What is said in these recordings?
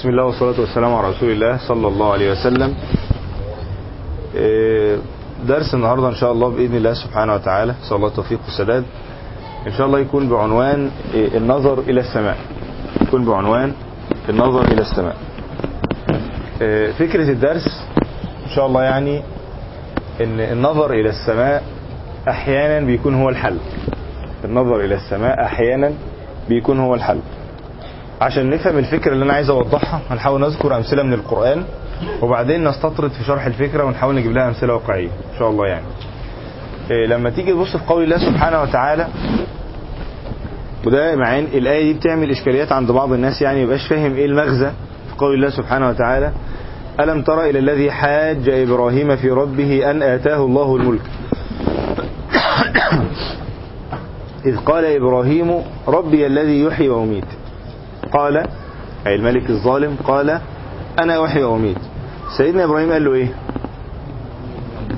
بسم الله والصلاة والسلام على رسول الله صلى الله عليه وسلم. إيه، درس النهاردة إن شاء الله بإذن الله سبحانه وتعالى. صلى الله التوفيق والسداد. إن شاء الله يكون بعنوان إيه، النظر إلى السماء. يكون بعنوان النظر إلى السماء. إيه، فكرة الدرس إن شاء الله يعني إن النظر إلى السماء أحيانا بيكون هو الحل. النظر إلى السماء أحيانا بيكون هو الحل. عشان نفهم الفكرة اللي أنا عايز أوضحها هنحاول نذكر أمثلة من القرآن وبعدين نستطرد في شرح الفكرة ونحاول نجيب لها أمثلة واقعية إن شاء الله يعني. إيه لما تيجي تبص في قول الله سبحانه وتعالى وده معين الآية دي بتعمل إشكاليات عند بعض الناس يعني ميبقاش فاهم إيه المغزى في قول الله سبحانه وتعالى. ألم تر إلى الذي حاج إبراهيم في ربه أن آتاه الله الملك؟ إذ قال إبراهيم ربي الذي يحيي ويميت. قال أي الملك الظالم قال أنا أحيي وأميت. سيدنا إبراهيم قال له إيه؟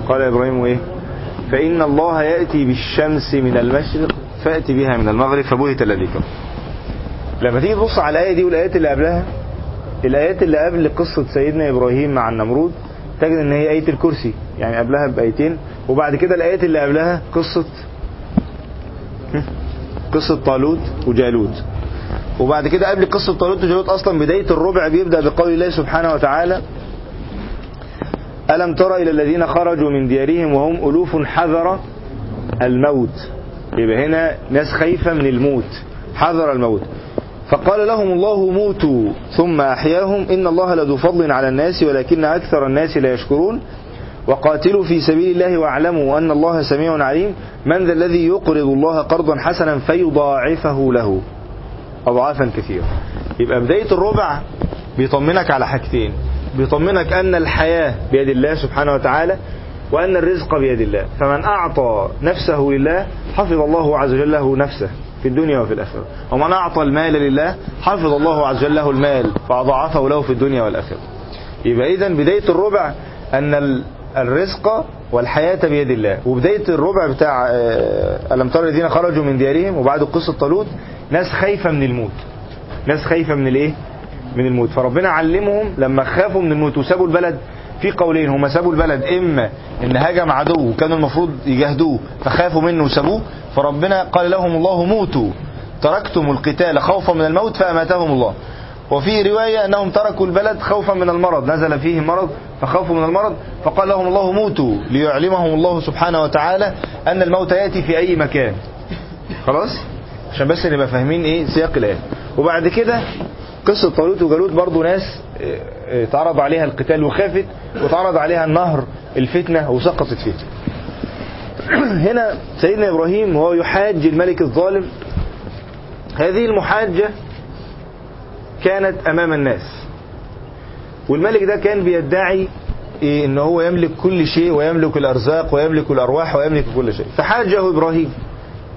قال إبراهيم إيه؟ فإن الله يأتي بالشمس من المشرق فأتي بها من المغرب فبهت الذي كفر لما تيجي تبص على الآية دي والآيات اللي قبلها الآيات اللي قبل قصة سيدنا إبراهيم مع النمرود تجد إن هي آية الكرسي. يعني قبلها بآيتين وبعد كده الآيات اللي قبلها قصة قصة طالوت وجالوت. وبعد كده قبل قصة طالوت وجالوت أصلا بداية الربع بيبدأ بقول الله سبحانه وتعالى ألم تر إلى الذين خرجوا من ديارهم وهم ألوف حذر الموت؟ يبقى هنا ناس خايفة من الموت حذر الموت. فقال لهم الله موتوا ثم أحياهم إن الله لذو فضل على الناس ولكن أكثر الناس لا يشكرون. وقاتلوا في سبيل الله واعلموا أن الله سميع عليم من ذا الذي يقرض الله قرضا حسنا فيضاعفه له. أضعافا كثيرة. يبقى بداية الربع بيطمنك على حاجتين. بيطمنك أن الحياة بيد الله سبحانه وتعالى وأن الرزق بيد الله. فمن أعطى نفسه لله حفظ الله عز وجل له نفسه في الدنيا وفي الآخرة. ومن أعطى المال لله حفظ الله عز وجل له المال فأضاعفه له في الدنيا والآخرة. يبقى إذا بداية الربع أن الرزق والحياة بيد الله. وبداية الربع بتاع ألم ترى الذين خرجوا من ديارهم وبعد قصة طالوت ناس خايفة من الموت. ناس خايفة من الايه؟ من الموت. فربنا علمهم لما خافوا من الموت وسابوا البلد في قولين هم سابوا البلد إما إن هجم عدو وكانوا المفروض يجاهدوه فخافوا منه وسابوه فربنا قال لهم الله موتوا. تركتم القتال خوفا من الموت فأماتهم الله. وفي رواية أنهم تركوا البلد خوفا من المرض نزل فيهم مرض فخافوا من المرض فقال لهم الله موتوا ليعلمهم الله سبحانه وتعالى أن الموت يأتي في أي مكان. خلاص؟ عشان بس نبقى فاهمين إيه سياق الآية. وبعد كده قصة طالوت وجالوت برضو ناس اتعرض عليها القتال وخافت واتعرض عليها النهر الفتنة وسقطت فيه. هنا سيدنا إبراهيم وهو يحاج الملك الظالم. هذه المحاجة كانت أمام الناس. والملك ده كان بيدعي إن هو يملك كل شيء ويملك الأرزاق ويملك الأرواح ويملك كل شيء. فحاجه إبراهيم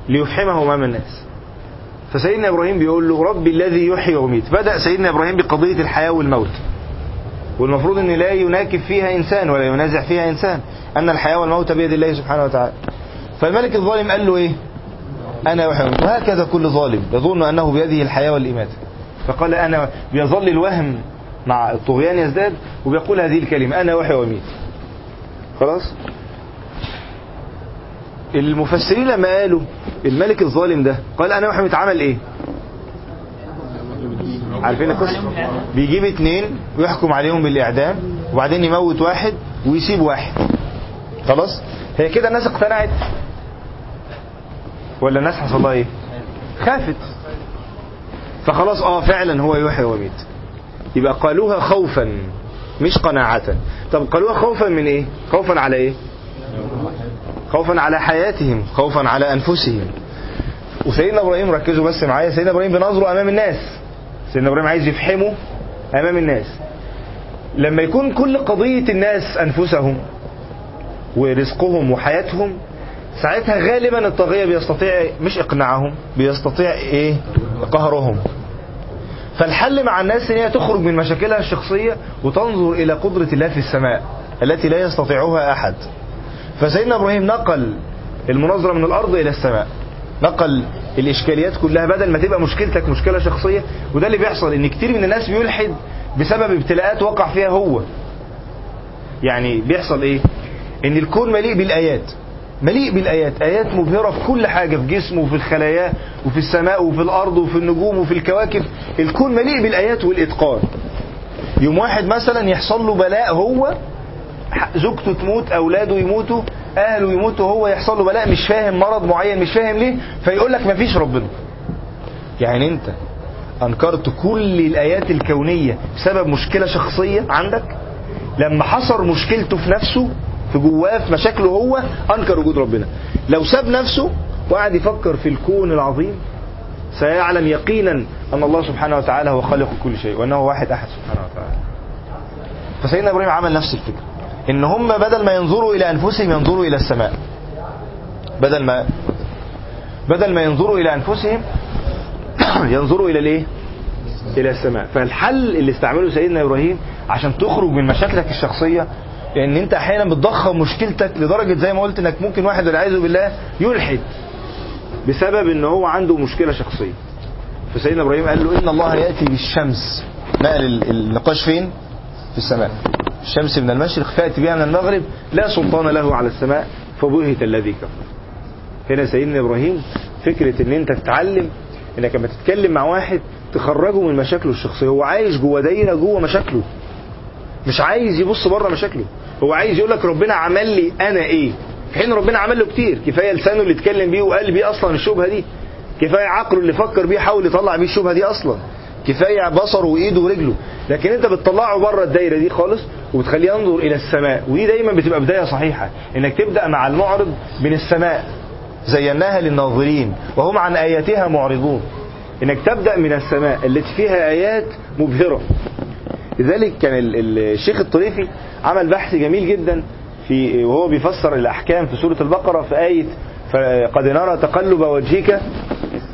ليفحمه أمام الناس. فسيدنا إبراهيم بيقول له ربي الذي يحيي ويميت. بدأ سيدنا إبراهيم بقضية الحياة والموت. والمفروض أن لا يناكب فيها إنسان ولا ينازع فيها إنسان. أن الحياة والموت بيد الله سبحانه وتعالى. فالملك الظالم قال له إيه؟ أنا ويميت وهكذا كل ظالم يظن أنه بيده الحياة والإماتة فقال أنا بيظل الوهم مع الطغيان يزداد وبيقول هذه الكلمة أنا يحيي ويميت خلاص؟ المفسرين لما قالوا الملك الظالم ده قال أنا محمد عمل إيه؟ عارفين القصة؟ بيجيب اتنين ويحكم عليهم بالإعدام وبعدين يموت واحد ويسيب واحد. خلاص؟ هي كده الناس اقتنعت؟ ولا الناس حصل لها إيه؟ خافت. فخلاص آه فعلا هو يحيي ويميت يبقى قالوها خوفا مش قناعة. طب قالوها خوفا من إيه؟ خوفا على إيه؟ خوفا على حياتهم خوفا على أنفسهم. وسيدنا إبراهيم ركزوا بس معايا سيدنا إبراهيم بنظرة أمام الناس. سيدنا إبراهيم عايز يفحمه أمام الناس. لما يكون كل قضية الناس أنفسهم ورزقهم وحياتهم ساعتها غالبا الطاغية بيستطيع مش إقناعهم بيستطيع إيه؟ قهرهم. فالحل مع الناس إن هي تخرج من مشاكلها الشخصية وتنظر إلى قدرة الله في السماء التي لا يستطيعها أحد. فسيدنا إبراهيم نقل المناظرة من الأرض إلى السماء. نقل الإشكاليات كلها بدل ما تبقى مشكلتك مشكلة شخصية. وده اللي بيحصل إن كتير من الناس بيلحد بسبب ابتلاءات وقع فيها هو. يعني بيحصل إيه؟ إن الكون مليء بالآيات. مليء بالآيات. آيات مبهرة في كل حاجة في جسمه وفي الخلايا وفي السماء وفي الأرض وفي النجوم وفي الكواكب. الكون مليء بالآيات والإتقان. يوم واحد مثلا يحصل له بلاء هو زوجته تموت أولاده يموتوا أهله يموتوا هو يحصل له بلاء مش فاهم مرض معين مش فاهم ليه فيقول لك مفيش ربنا. يعني أنت أنكرت كل الآيات الكونية بسبب مشكلة شخصية عندك؟ لما حصر مشكلته في نفسه في جواه في مشاكله هو أنكر وجود ربنا. لو ساب نفسه وقعد يفكر في الكون العظيم سيعلم يقينا أن الله سبحانه وتعالى هو خالق كل شيء وأنه واحد أحد سبحانه وتعالى. فسيدنا إبراهيم عمل نفس الفكرة. إن هم بدل ما ينظروا إلى أنفسهم ينظروا إلى السماء. بدل ما بدل ما ينظروا إلى أنفسهم ينظروا إلى الإيه؟ إلى السماء. فالحل اللي استعمله سيدنا إبراهيم عشان تخرج من مشاكلك الشخصية لأن أنت أحيانا بتضخم مشكلتك لدرجة زي ما قلت إنك ممكن واحد والعياذ بالله يلحد بسبب إن هو عنده مشكلة شخصية. فسيدنا إبراهيم قال له إن الله يأتي بالشمس. نقل النقاش فين؟ في السماء. الشمس من المشرق فأتي بها من المغرب لا سلطان له على السماء فبهت الذي كفر. هنا سيدنا إبراهيم فكرة إن أنت تتعلم إنك لما تتكلم مع واحد تخرجه من مشاكله الشخصية. هو عايش جوه دايرة جوه مشاكله. مش عايز يبص بره مشاكله. هو عايز يقول لك ربنا عمل لي أنا إيه؟ في حين ربنا عمل له كتير. كفاية لسانه اللي اتكلم بيه وقال بيه أصلا الشبهة دي. كفاية عقله اللي فكر بيه حاول يطلع بيه الشبهة دي أصلا. كفاية بصره وإيده ورجله. لكن أنت بتطلعه بره الدايرة دي خالص وبتخليه ينظر إلى السماء. ودي دايما بتبقى بداية صحيحة إنك تبدأ مع المعرض من السماء زيناها للناظرين وهم عن آياتها معرضون. إنك تبدأ من السماء التي فيها آيات مبهرة. لذلك كان الشيخ الطريفي عمل بحث جميل جدا في وهو بيفسر الأحكام في سورة البقرة في آية قد نرى تقلب وجهك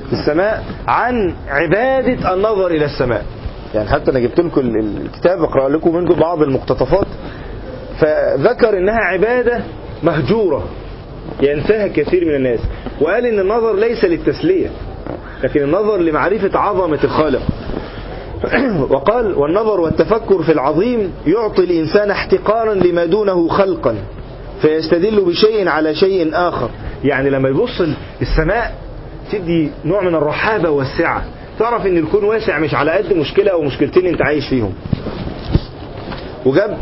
في السماء عن عبادة النظر إلى السماء. يعني حتى أنا جبت لكم الكتاب اقرا لكم منه بعض المقتطفات. فذكر إنها عبادة مهجورة ينساها كثير من الناس. وقال إن النظر ليس للتسلية لكن النظر لمعرفة عظمة الخالق. وقال والنظر والتفكر في العظيم يعطي الإنسان احتقارا لما دونه خلقا فيستدل بشيء على شيء آخر. يعني لما يبص السماء تدي نوع من الرحابة والسعة. تعرف إن الكون واسع مش على قد مشكلة أو مشكلتين أنت عايش فيهم. وجاب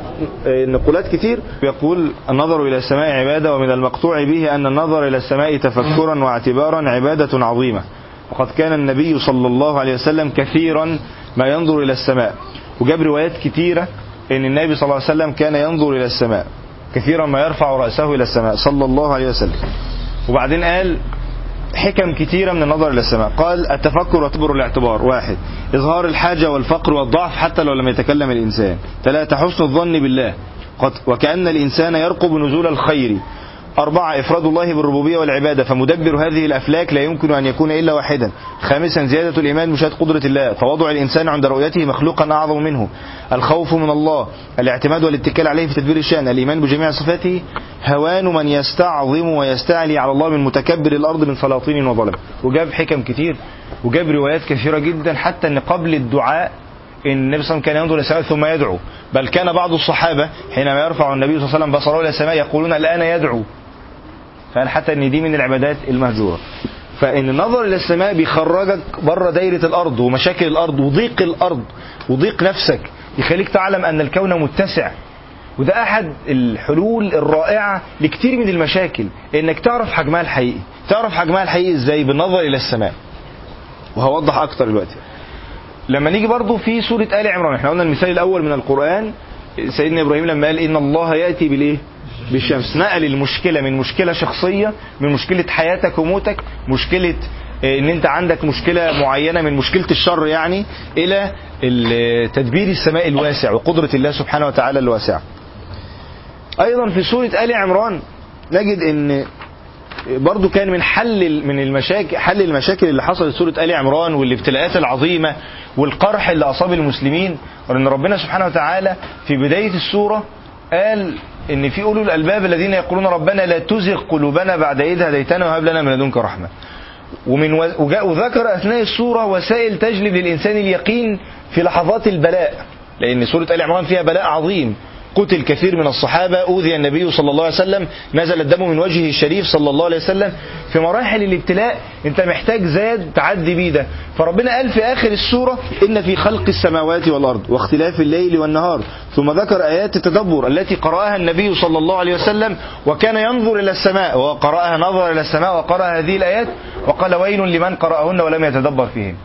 نقولات كتير. يقول النظر إلى السماء عبادة ومن المقطوع به أن النظر إلى السماء تفكرا واعتبارا عبادة عظيمة. وقد كان النبي صلى الله عليه وسلم كثيرا ما ينظر إلى السماء. وجاب روايات كتيرة إن النبي صلى الله عليه وسلم كان ينظر إلى السماء. كثيرا ما يرفع رأسه إلى السماء. صلى الله عليه وسلم. وبعدين قال حكم كثيرة من النظر إلى السماء. قال التفكر واعتبر الاعتبار. واحد إظهار الحاجة والفقر والضعف حتى لو لم يتكلم الإنسان. ثلاثة حسن الظن بالله. وكأن الإنسان يرقب نزول الخير. أربعة إفراد الله بالربوبية والعبادة. فمدبر هذه الأفلاك لا يمكن أن يكون إلا واحدا. خامسا زيادة الإيمان مشاهد قدرة الله. تواضع الإنسان عند رؤيته مخلوقا أعظم منه. الخوف من الله. الاعتماد والاتكال عليه في تدبير الشأن. الإيمان بجميع صفاته. هوان من يستعظم ويستعلي على الله من متكبر الأرض من سلاطين وظلم. وجاب حكم كتير. وجاب روايات كثيرة جدا. حتى أن قبل الدعاء إن النبي صلى الله عليه وسلم كان ينظر إلى السماء ثم يدعو. بل كان بعض الصحابة حينما يرفع النبي صلى الله عليه وسلم بصره إلى السماء يقولون الآن يدعو. فقال حتى إن دي من العبادات المهجورة. فإن النظر إلى السماء بيخرجك بره دايرة الأرض ومشاكل الأرض وضيق الأرض وضيق نفسك. يخليك تعلم أن الكون متسع. وده أحد الحلول الرائعة لكتير من المشاكل إنك تعرف حجمها الحقيقي. تعرف حجمها الحقيقي إزاي بالنظر إلى السماء. وهوضح أكتر دلوقتي. لما نيجي برضو في سورة آل عمران إحنا قلنا المثال الأول من القرآن سيدنا إبراهيم لما قال إن الله يأتي بالإيه؟ بالشمس. نقل المشكلة من مشكلة شخصية من مشكلة حياتك وموتك مشكلة إن أنت عندك مشكلة معينة من مشكلة الشر يعني إلى تدبير السماء الواسع وقدرة الله سبحانه وتعالى الواسعة أيضا في سورة آل عمران نجد إن برضو كان من حل من المشاكل حل المشاكل اللي حصلت سورة آل عمران والابتلاءات العظيمة والقرح اللي أصاب المسلمين وأن ربنا سبحانه وتعالى في بداية السورة قال إن في أولو الألباب الذين يقولون ربنا لا تزغ قلوبنا بعد إذ هديتنا وهب لنا من لدنك رحمة ومن. وجاء وذكر أثناء السورة وسائل تجلب للإنسان اليقين في لحظات البلاء لأن سورة آل عمران فيها بلاء عظيم قتل كثير من الصحابة أوذي النبي صلى الله عليه وسلم نزل الدم من وجهه الشريف صلى الله عليه وسلم. في مراحل الابتلاء أنت محتاج زاد تعدي بيه ده. فربنا قال في آخر السورة إن في خلق السماوات والأرض واختلاف الليل والنهار. ثم ذكر آيات التدبر التي قرأها النبي صلى الله عليه وسلم وكان ينظر إلى السماء وقرأها نظر إلى السماء وقرأ هذه الآيات وقال ويل لمن قرأهن ولم يتدبر فيهن.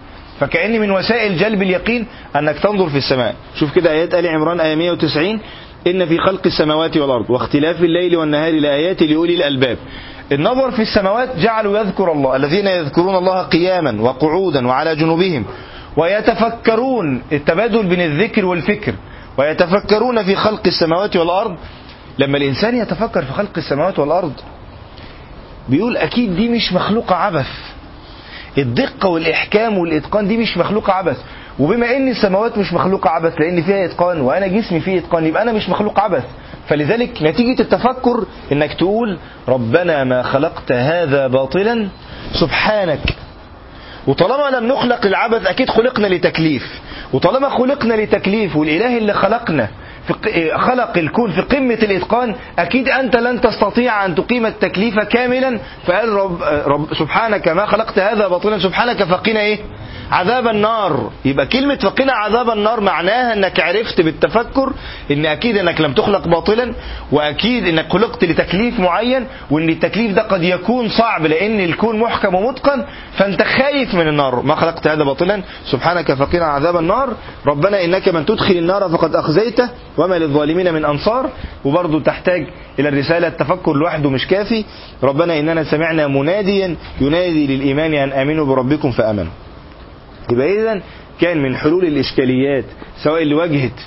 فكأن من وسائل جلب اليقين أنك تنظر في السماء. شوف كده آيات آل عمران آية 190 إن في خلق السماوات والأرض واختلاف الليل والنهار لآيات لأولي الألباب. النظر في السماوات جعلوا يذكر الله الذين يذكرون الله قياما وقعودا وعلى جنوبهم ويتفكرون التبادل بين الذكر والفكر ويتفكرون في خلق السماوات والأرض. لما الإنسان يتفكر في خلق السماوات والأرض بيقول أكيد دي مش مخلوقة عبث. الدقة والإحكام والإتقان دي مش مخلوقة عبث. وبما إن السماوات مش مخلوقة عبث لأن فيها إتقان وأنا جسمي فيه إتقان يبقى أنا مش مخلوق عبث. فلذلك نتيجة التفكر إنك تقول ربنا ما خلقت هذا باطلا سبحانك. وطالما لم نخلق للعبث أكيد خلقنا لتكليف. وطالما خلقنا لتكليف والإله اللي خلقنا خلق الكون في قمة الإتقان أكيد أنت لن تستطيع أن تقيم التكليف كاملا. فقال رب, رب سبحانك ما خلقت هذا باطلا سبحانك فقنا إيه؟ عذاب النار. يبقى كلمة فقنا عذاب النار معناها إنك عرفت بالتفكر إن أكيد إنك لم تخلق باطلا وأكيد إنك خلقت لتكليف معين وإن التكليف ده قد يكون صعب لأن الكون محكم ومتقن. فأنت خايف من النار. ما خلقت هذا باطلا سبحانك فقنا عذاب النار. ربنا إنك من تدخل النار فقد أخزيته. وما للظالمين من أنصار وبرضه تحتاج إلى الرسالة التفكر لوحده مش كافي. ربنا إننا سمعنا مناديا ينادي للإيمان أن آمنوا بربكم فآمنوا. يبقى اذا كان من حلول الإشكاليات سواء اللي واجهت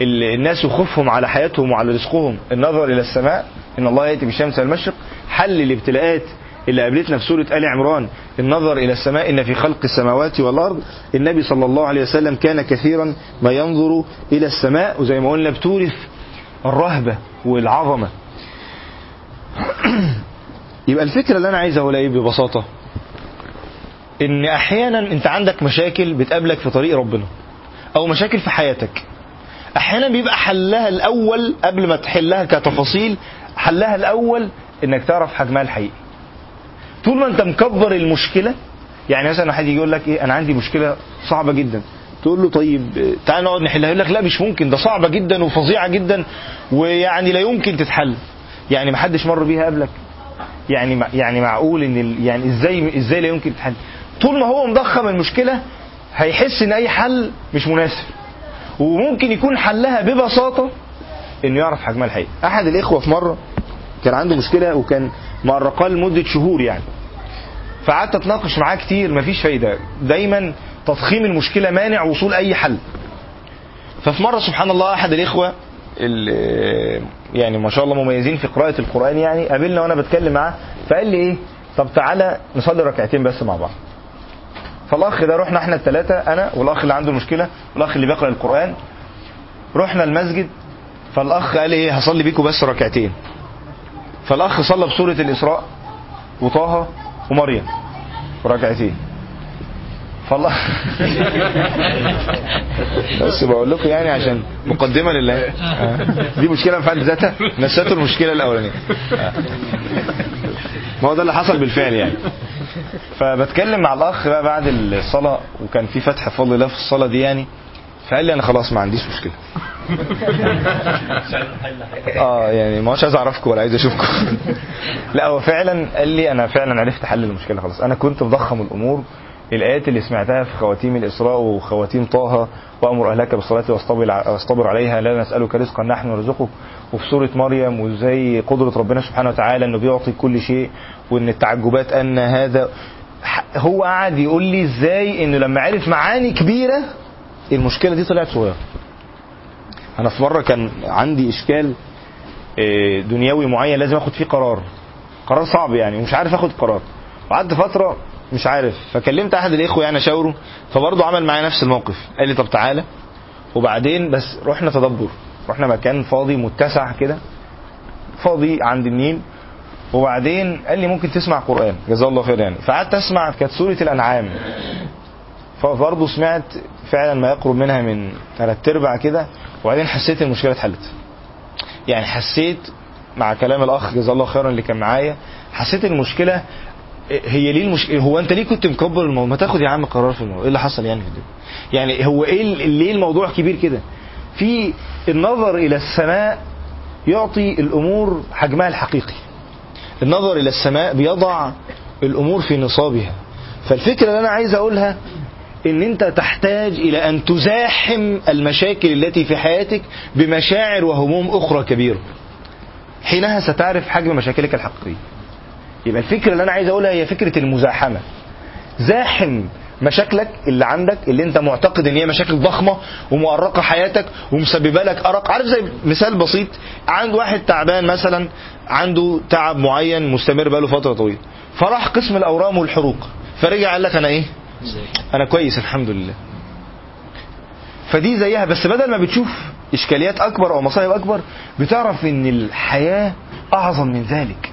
الناس وخوفهم على حياتهم وعلى رزقهم النظر إلى السماء إن الله يأتي بالشمس من المشرق حل الابتلاءات اللي قابلتنا في سورة آل عمران. النظر إلى السماء إن في خلق السماوات والأرض. النبي صلى الله عليه وسلم كان كثيرا ما ينظر إلى السماء وزي ما قلنا بتورث الرهبة والعظمة. يبقى الفكرة اللي أنا عايز اقولها إيه؟ ببساطة. إن أحيانا أنت عندك مشاكل بتقابلك في طريق ربنا أو مشاكل في حياتك. أحيانا بيبقى حلها الأول قبل ما تحلها كتفاصيل حلها الأول إنك تعرف حجمها الحقيقي. طول ما انت مكبر المشكلة يعني مثلا حد يجي يقول لك إيه أنا عندي مشكلة صعبة جدا. تقول له طيب تعال نقعد نحلها. يقول لك لا مش ممكن ده صعبة جدا وفظيعة جدا ويعني لا يمكن تتحل. يعني ما حدش مر بيها قبلك. يعني يعني معقول إن يعني إزاي إزاي لا يمكن تتحل؟ طول ما هو مضخم المشكلة هيحس إن أي حل مش مناسب. وممكن يكون حلها ببساطة إنه يعرف حجمها الحقيقي. أحد الإخوة في مرة كان عنده مشكلة وكان مقرقاه لمدة شهور يعني. فقعدت أتناقش معاه كتير مفيش فايدة. دايما تضخيم المشكلة مانع وصول أي حل. ففي مرة سبحان الله أحد الإخوة يعني ما شاء الله مميزين في قراءة القرآن يعني قابلنا وأنا بتكلم معاه فقال لي إيه؟ طب تعالى نصلي ركعتين بس مع بعض. فالأخ ده رحنا إحنا الثلاثه أنا والأخ اللي عنده مشكله والأخ اللي بيقرأ القرآن. رحنا المسجد فالأخ قال إيه؟ هصلي بيكم بس ركعتين. فالأخ صلى بسورة الإسراء وطه ومريم ركعتين فالله بس بقول لكم يعني عشان مقدمة لله. دي مشكلة في حد ذاتها؟ نسيته المشكلة الأولانية. ما هو ده اللي حصل بالفعل يعني. فبتكلم مع الأخ بقى بعد الصلاة وكان في فتح فضل الله في الصلاة دي يعني. فقال لي أنا خلاص ما عنديش مشكلة. آه يعني ما عايز أعرفكم ولا عايز أشوفكم. لا هو فعلا قال لي أنا فعلا عرفت حل المشكلة خلاص. أنا كنت مضخم الأمور. الآيات اللي سمعتها في خواتيم الإسراء وخواتيم طه وأمر أهلك بالصلاة واصطبر عليها لا نسألك رزقا نحن نرزقك. وفي سورة مريم وإزاي قدرة ربنا سبحانه وتعالى إنه بيعطي كل شيء وإن التعجبات أن هذا هو قعد يقول لي إزاي إنه لما عرف معاني كبيرة المشكلة دي طلعت صغيرة. أنا في مرة كان عندي إشكال دنيوي معين لازم آخد فيه قرار. قرار صعب يعني ومش عارف آخد قرار. وقعدت فترة مش عارف فكلمت أحد الإخوة يعني أشاوره فبرضه عمل معايا نفس الموقف. قال لي طب تعالى. وبعدين بس رحنا تدبر. رحنا مكان فاضي متسع كده. فاضي عند النيل وبعدين قال لي ممكن تسمع قرآن. جزاه الله خير يعني. فقعدت أسمع كانت سورة الأنعام. فبرضه سمعت فعلا ما يقرب منها من ثلاث أرباع كده وبعدين حسيت المشكلة اتحلت. يعني حسيت مع كلام الأخ جزاه الله خيرا اللي كان معايا حسيت المشكلة هي ليه المشكلة هو أنت ليه كنت مكبر الموضوع؟ ما تاخد يا عم قرار في الموضوع. إيه اللي حصل يعني في الدنيا؟ يعني هو إيه ليه الموضوع كبير كده؟ في النظر إلى السماء يعطي الأمور حجمها الحقيقي. النظر إلى السماء بيضع الأمور في نصابها. فالفكرة اللي أنا عايز أقولها إن أنت تحتاج إلى أن تزاحم المشاكل التي في حياتك بمشاعر وهموم أخرى كبيرة. حينها ستعرف حجم مشاكلك الحقيقيه يبقى الفكرة اللي أنا عايز أقولها هي فكرة المزاحمة. زاحم مشاكلك اللي عندك اللي أنت معتقد إن هي مشاكل ضخمة ومؤرقة حياتك ومسببة لك أرق. عارف زي مثال بسيط عند واحد تعبان مثلا عنده تعب معين مستمر بقاله فترة طويلة. فراح قسم الأورام والحروق. فرجع قال لك أنا إيه؟ أنا كويس الحمد لله. فدي زيها بس بدل ما بتشوف إشكاليات أكبر أو مصايب أكبر بتعرف إن الحياة أعظم من ذلك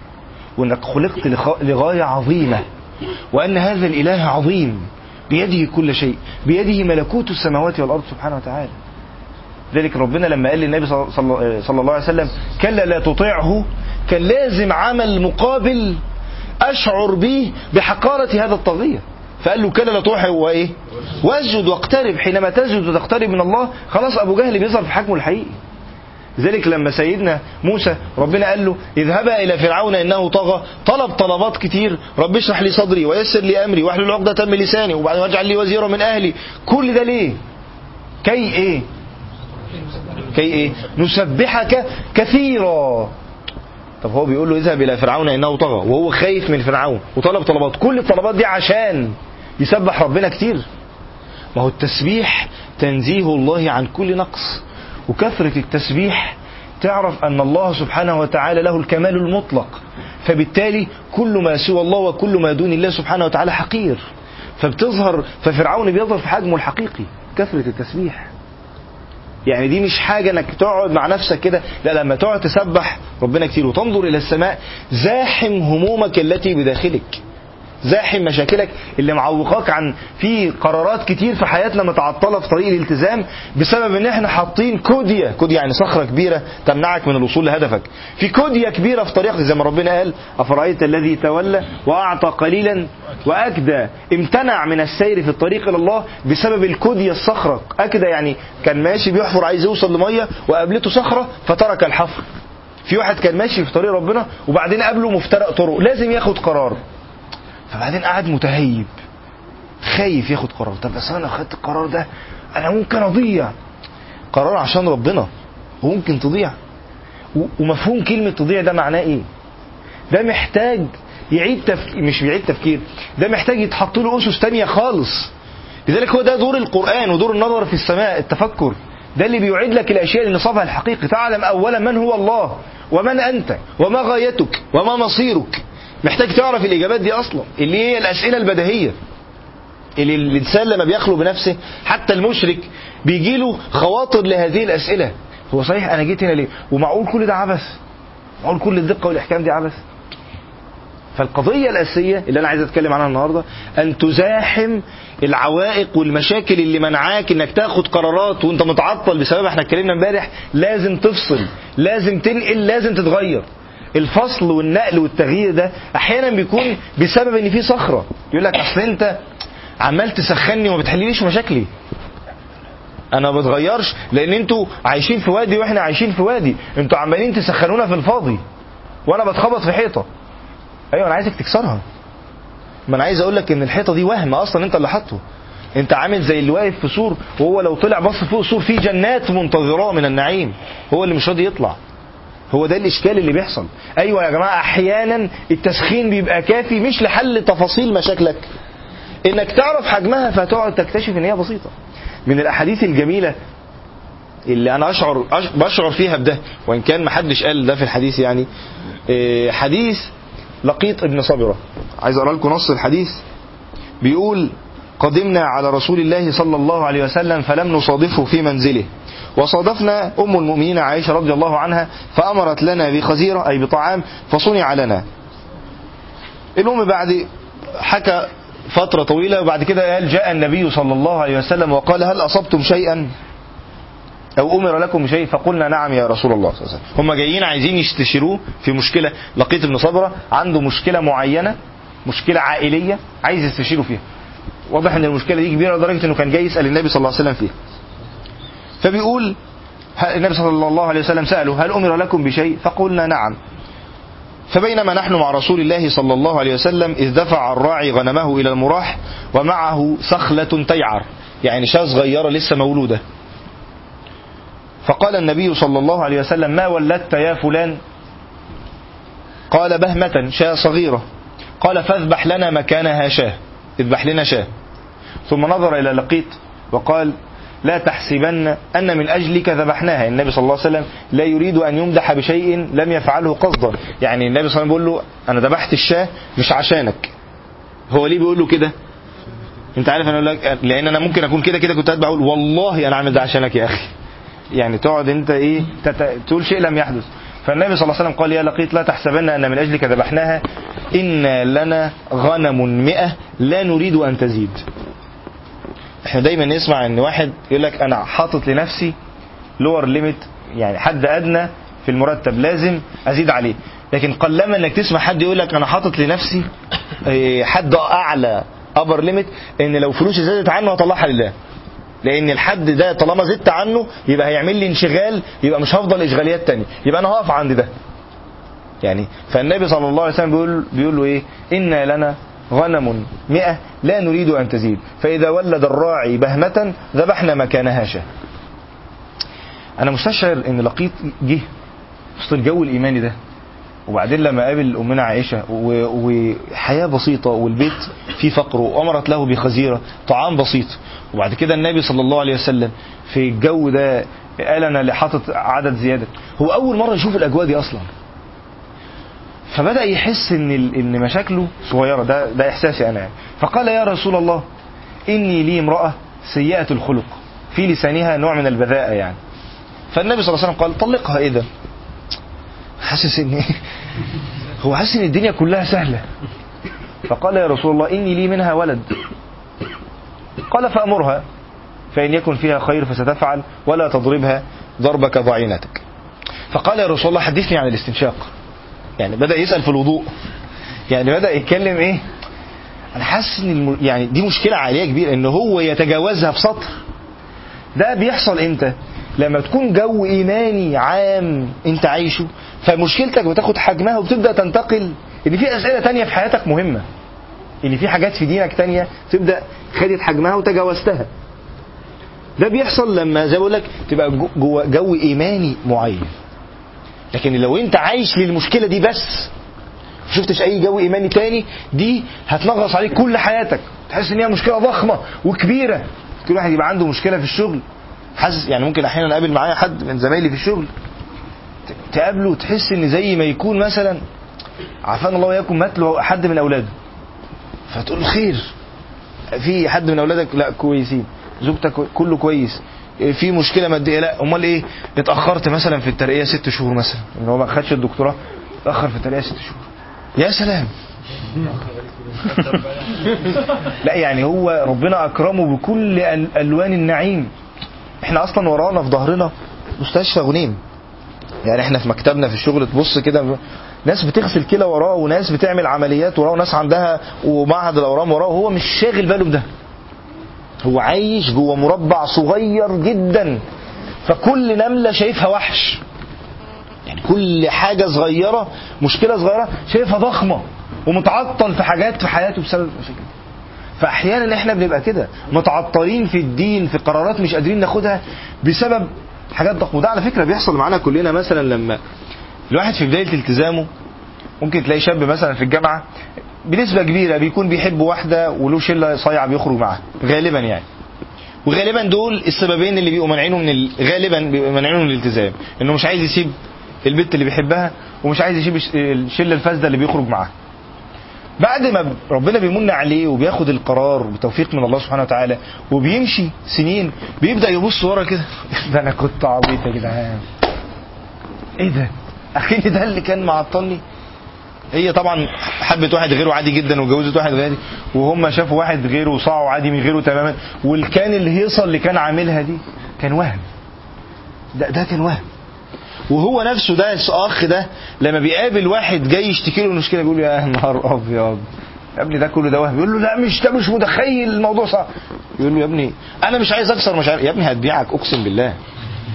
وإنك خلقت لغاية عظيمة وأن هذا الإله عظيم بيده كل شيء بيده ملكوت السماوات والأرض سبحانه وتعالى. ذلك ربنا لما قال للنبي صلى الله عليه وسلم كلا لا تطيعه كان لازم عمل مقابل أشعر به بحقارة هذا الطاغيه فقال له كلا لا تطيعه هو إيه؟ واسجد واقترب. حينما تسجد وتقترب من الله خلاص أبو جهل بيظهر في حجمه الحقيقي. لذلك لما سيدنا موسى ربنا قال له اذهبا إلى فرعون إنه طغى طلب طلبات كتير. رب اشرح لي صدري ويسر لي أمري واحلل عقدة من لساني وبعدين واجعل لي وزيرا من أهلي. كل ده ليه؟ كي إيه؟ كي إيه؟ نسبحك كثيرا. طب هو بيقول له اذهب إلى فرعون إنه طغى وهو خايف من فرعون وطلب طلبات. كل الطلبات دي عشان يسبح ربنا كتير. ما هو التسبيح تنزيه الله عن كل نقص. وكثرة التسبيح تعرف أن الله سبحانه وتعالى له الكمال المطلق. فبالتالي كل ما سوى الله وكل ما دون الله سبحانه وتعالى حقير. فبتظهر ففرعون بيظهر في حجمه الحقيقي. كثرة التسبيح. يعني دي مش حاجة إنك تقعد مع نفسك كده. لا لما تقعد تسبح ربنا كتير. وتنظر إلى السماء زاحم همومك التي بداخلك. زاحم مشاكلك اللي معوقاك عن في قرارات كتير في حياتنا متعطله في طريق الالتزام بسبب إن إحنا حاطين كوديا كوديا يعني صخرة كبيرة تمنعك من الوصول لهدفك. في كوديا كبيرة في طريقك زي ما ربنا قال أفرأيت الذي تولى وأعطى قليلا وأكدى. امتنع من السير في الطريق إلى الله بسبب الكوديا الصخرة. أكدى يعني كان ماشي بيحفر عايز يوصل لمية وقابلته صخرة فترك الحفر. في واحد كان ماشي في طريق ربنا وبعدين قابله مفترق طرق. لازم ياخد قرار. فبعدين قعد متهيب. خايف ياخد قرار. طب بس أنا خدت القرار ده أنا ممكن أضيع. قرار عشان ربنا. وممكن تضيع. ومفهوم كلمة تضيع ده معناه إيه؟ ده محتاج يعيد تف... مش بيعيد تفكير. ده محتاج يتحط له اسس تانية خالص. لذلك هو ده دور القرآن ودور النظر في السماء التفكر. ده اللي بيعيد لك الأشياء لنصابها الحقيقي. تعلم أولا من هو الله ومن أنت وما غايتك وما مصيرك. محتاج تعرف الإجابات دي أصلا. اللي هي الأسئلة البديهية. اللي الإنسان لما بيخلو بنفسه حتى المشرك بيجي له خواطر لهذه الأسئلة. هو صحيح أنا جيت هنا ليه؟ ومعقول كل ده عبث؟ معقول كل الدقة والإحكام دي عبث؟ فالقضية الأساسية اللي أنا عايز أتكلم عنها النهاردة أن تزاحم العوائق والمشاكل اللي منعاك إنك تاخد قرارات وأنت متعطل بسبب إحنا اتكلمنا امبارح لازم تفصل لازم تنقل لازم تتغير. الفصل والنقل والتغيير ده أحيانا بيكون بسبب إن في صخرة. يقول لك أصل أنت عمال تسخني وما بتحليليش مشاكلي. أنا ما بتغيرش لأن أنتوا عايشين في وادي وإحنا عايشين في وادي. أنتوا عمالين تسخنونا في الفاضي. وأنا بتخبط في حيطة. أيوه أنا عايزك تكسرها. ما أنا عايز أقول لك إن الحيطة دي وهم أصلا أنت اللي حاطه. أنت عامل زي اللي واقف في سور وهو لو طلع بص فوق سور فيه جنات منتظراه من النعيم. هو اللي مش راضي يطلع. هو ده الإشكال اللي بيحصل. أيوه يا جماعة أحيانا التسخين بيبقى كافي مش لحل تفاصيل مشاكلك. إنك تعرف حجمها فتقعد تكتشف إن هي بسيطة. من الأحاديث الجميلة اللي أنا أشعر بشعر فيها بده وإن كان محدش قال ده في الحديث يعني إيه، حديث لقيط ابن صبرة. عايز أقرأ لكم نص الحديث. بيقول قدمنا على رسول الله صلى الله عليه وسلم فلم نصادفه في منزله. وصادفنا أم المؤمنين عائشة رضي الله عنها فأمرت لنا بخزيرة أي بطعام فصنع لنا. المهم بعد حكى فترة طويلة وبعد كده قال جاء النبي صلى الله عليه وسلم وقال هل أصبتم شيئا؟ أو أمر لكم بشيء فقلنا نعم يا رسول الله. صلى الله عليه وسلم هم جايين عايزين يستشيروه في مشكلة. لقيت ابن صبرة عنده مشكلة معينة مشكلة عائلية عايز يستشيره فيها. واضح إن المشكلة دي كبيرة لدرجة إنه كان جاي يسأل النبي صلى الله عليه وسلم فيها. فبيقول النبي صلى الله عليه وسلم سأله هل أمر لكم بشيء؟ فقلنا نعم. فبينما نحن مع رسول الله صلى الله عليه وسلم إذ دفع الراعي غنمه إلى المراح ومعه سخلة تيعر يعني شاة صغيرة لسه مولودة. فقال النبي صلى الله عليه وسلم ما ولدت يا فلان؟ قال بهمة شاة صغيرة. قال فاذبح لنا مكانها شاة اذبح لنا شاة. ثم نظر إلى لقيط وقال لا تحسبن أن من أجلك ذبحناها. النبي صلى الله عليه وسلم لا يريد أن يمدح بشيء لم يفعله قصدا. يعني النبي صلى الله عليه وسلم بيقول له أنا ذبحت الشاة مش عشانك. هو ليه بيقول له كده؟ أنت عارف أنا لك لأن أنا ممكن أكون كده كده كنت قاعد بقول والله أنا عامل ده عشانك يا أخي. يعني تقعد أنت إيه تت... تقول شيء لم يحدث. فالنبي صلى الله عليه وسلم قال يا لقيت لا تحسبن أن من أجلك ذبحناها. إن لنا غنم مئة لا نريد أن تزيد. إحنا دايما نسمع إن واحد يقول لك أنا حاطط لنفسي لور ليميت يعني حد أدنى في المرتب لازم أزيد عليه. لكن قلما إنك تسمع حد يقول لك أنا حاطط لنفسي حد أعلى upper limit إن لو فلوسي زادت عنه هطلعها لله. لأن الحد ده طالما زدت عنه يبقى هيعمل لي انشغال يبقى مش هفضل إشغاليات تانية. يبقى أنا هقف عند ده. يعني فالنبي صلى الله عليه وسلم بيقول بيقول له إيه؟ ان لنا غنم مئة لا نريد أن تزيد. فإذا ولد الراعي بهمة ذبحنا مكانها شاة. أنا مستشعر إن لقيط جه وسط الجو الإيماني ده وبعدين لما قابل أمنا عائشة وحياة بسيطة والبيت فيه فقر وأمرت له بخزيرة طعام بسيط. وبعد كده النبي صلى الله عليه وسلم في الجو ده قال أنا اللي حاطط عدد زيادة. هو أول مرة يشوف الأجواء دي أصلا. فبدأ يحس إن إن مشاكله صغيرة. ده ده إحساسي أنا. يعني فقال يا رسول الله إني لي امرأة سيئة الخلق في لسانها نوع من البذاءة يعني. فالنبي صلى الله عليه وسلم قال طلقها إذا. حاسس إن هو حاسس إن الدنيا كلها سهلة. فقال يا رسول الله إني لي منها ولد. قال فأمرها. فإن يكن فيها خير فستفعل ولا تضربها ضربك ضعينتك. فقال يا رسول الله حدثني عن الاستنشاق. يعني بدأ يسأل في الوضوء. يعني بدأ يتكلم إيه؟ أنا حاسس إن. يعني دي مشكلة عالية كبيرة إن هو يتجاوزها في سطر. ده بيحصل إمتى؟ لما تكون جو إيماني عام أنت عايشه فمشكلتك بتاخد حجمها وبتبدأ تنتقل إن في أسئلة تانية في حياتك مهمة. إن في حاجات في دينك تانية تبدأ خدت حجمها وتجاوزتها. ده بيحصل لما زي بقول لك تبقى جوه جو إيماني معين. لكن لو انت عايش للمشكلة دي بس شفتش أي جو إيماني تاني دي هتنغص عليك كل حياتك. تحس إن هي مشكلة ضخمة وكبيرة. كل واحد يبقى عنده مشكلة في الشغل. حاسس يعني ممكن أحيانا أقابل معايا حد من زمايلي في الشغل. تقابله تحس إن زي ما يكون مثلا عافانا الله وياكم مات له حد من أولاده. فتقول خير. في حد من أولادك؟ لا كويسين. زوجتك كله كويس. في مشكلة مادية لا. أمال إيه؟ اتأخرت مثلا في الترقية ست شهور مثلا. إن هو ما خدش الدكتوراه اتأخر في الترقية ست شهور. يا سلام. لا يعني هو ربنا أكرمه بكل ألوان النعيم. إحنا أصلا ورانا في ظهرنا مستشفى غنيم يعني إحنا في مكتبنا في الشغل تبص كده ناس بتغسل كلى وراه وناس بتعمل عمليات وراه وناس عندها ومعهد الأورام وراه وهو مش شاغل باله بده. هو عايش جوه مربع صغير جدا. فكل نملة شايفها وحش. يعني كل حاجة صغيرة مشكلة صغيرة شايفها ضخمة ومتعطل في حاجات في حياته بسبب المشاكل. فأحيانا إحنا بنبقى كده متعطلين في الدين في قرارات مش قادرين ناخدها بسبب حاجات ضخمة. وده على فكرة بيحصل معانا كلنا مثلا لما الواحد في بداية التزامه ممكن تلاقي شاب مثلا في الجامعة بنسبة كبيرة بيكون بيحب واحدة وله شلة صايعة بيخرج معاها. غالبا يعني. وغالبا دول السببين اللي بيبقوا مانعينه من ال... غالبا بيبقوا مانعينه من الالتزام. إنه مش عايز يسيب البنت اللي بيحبها ومش عايز يسيب الشلة الفاسدة اللي بيخرج معاها. بعد ما ربنا بيمن عليه وبياخد القرار بتوفيق من الله سبحانه وتعالى وبيمشي سنين بيبدأ يبص ورا كده. ده أنا كنت عبيط يا جدعان. إيه ده؟ أخيني ده اللي كان معطلني. هي طبعا حبت واحد غيره عادي جدا وجوزت واحد غيري وهم شافوا واحد غيره وصاعوا عادي من غيره تماما. والكان الهيصة اللي كان عاملها دي كان وهم. ده ده كان وهم. وهو نفسه ده الأخ ده لما بيقابل واحد جاي يشتكي له مشكلة بيقول يا نهار أبيض. يا ابني ده كله ده وهم. يقول له لا مش ده مش متخيل الموضوع صعب يقول له يا ابني أنا مش عايز أكسر مشاعر يا ابني هتبيعك أقسم بالله.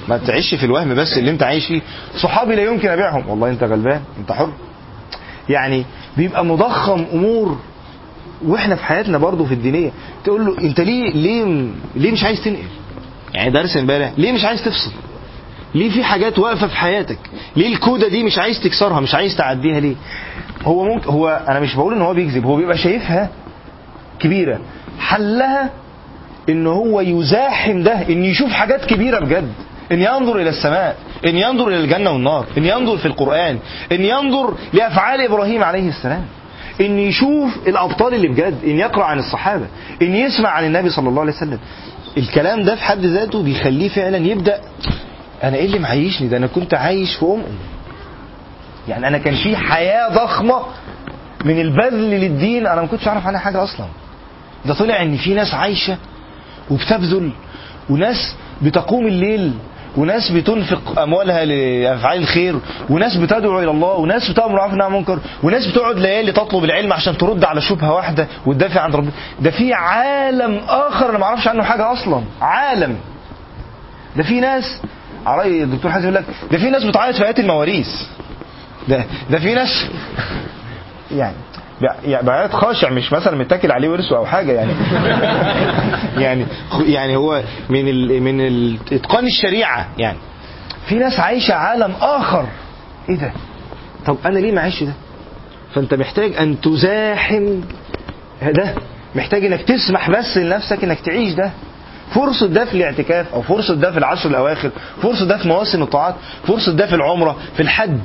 ما تعيش في الوهم بس اللي أنت عايش فيه. صحابي لا يمكن أبيعهم. والله أنت غلبان أنت حر. يعني بيبقى مضخم أمور وإحنا في حياتنا برضه في الدينية. تقول له أنت ليه ليه ليه مش عايز تنقل؟ يعني درس امبارح. ليه مش عايز تفصل؟ ليه في حاجات واقفة في حياتك؟ ليه الكودة دي مش عايز تكسرها؟ مش عايز تعديها ليه؟ هو ممكن هو أنا مش بقول إن هو بيكذب. هو بيبقى شايفها كبيرة. حلها إن هو يزاحم ده إن يشوف حاجات كبيرة بجد. إن ينظر إلى السماء إن ينظر إلى الجنة والنار إن ينظر في القرآن إن ينظر لأفعال إبراهيم عليه السلام إن يشوف الأبطال اللي بجد إن يقرأ عن الصحابة إن يسمع عن النبي صلى الله عليه وسلم. الكلام ده في حد ذاته بيخليه فعلا يبدأ أنا إيه اللي معيشني؟ ده أنا كنت عايش في ام يعني أنا كان في حياة ضخمة من البذل للدين أنا ما كنتش أعرف عنها حاجة أصلا. ده طلع إن في ناس عايشة وبتبذل وناس بتقوم الليل وناس بتنفق أموالها لأفعال الخير وناس بتدعو إلى الله وناس بتأمر بالمعروف عن المنكر وناس بتقعد ليالي تطلب العلم عشان ترد على شبهة واحدة وتدافع عن ربنا ده في عالم آخر أنا ما أعرفش عنه حاجة أصلا عالم. ده في ناس على راي الدكتور حازم يقول لك ده في ناس بتعيط في ايات المواريث. ده ده في ناس يعني يعني بعيط خاشع مش مثلا متاكل عليه ورثه أو حاجة يعني. يعني يعني هو من ال من ال إتقان الشريعة يعني. في ناس عايشة عالم آخر. إيه ده؟ طب أنا ليه ما أعيش ده؟ فأنت محتاج أن تزاحم ده. محتاج إنك تسمح بس لنفسك إنك تعيش ده. فرصة ده في الاعتكاف أو فرصة ده في العشر الأواخر. فرصة ده في مواسم الطاعات. فرصة ده في العمرة في الحج.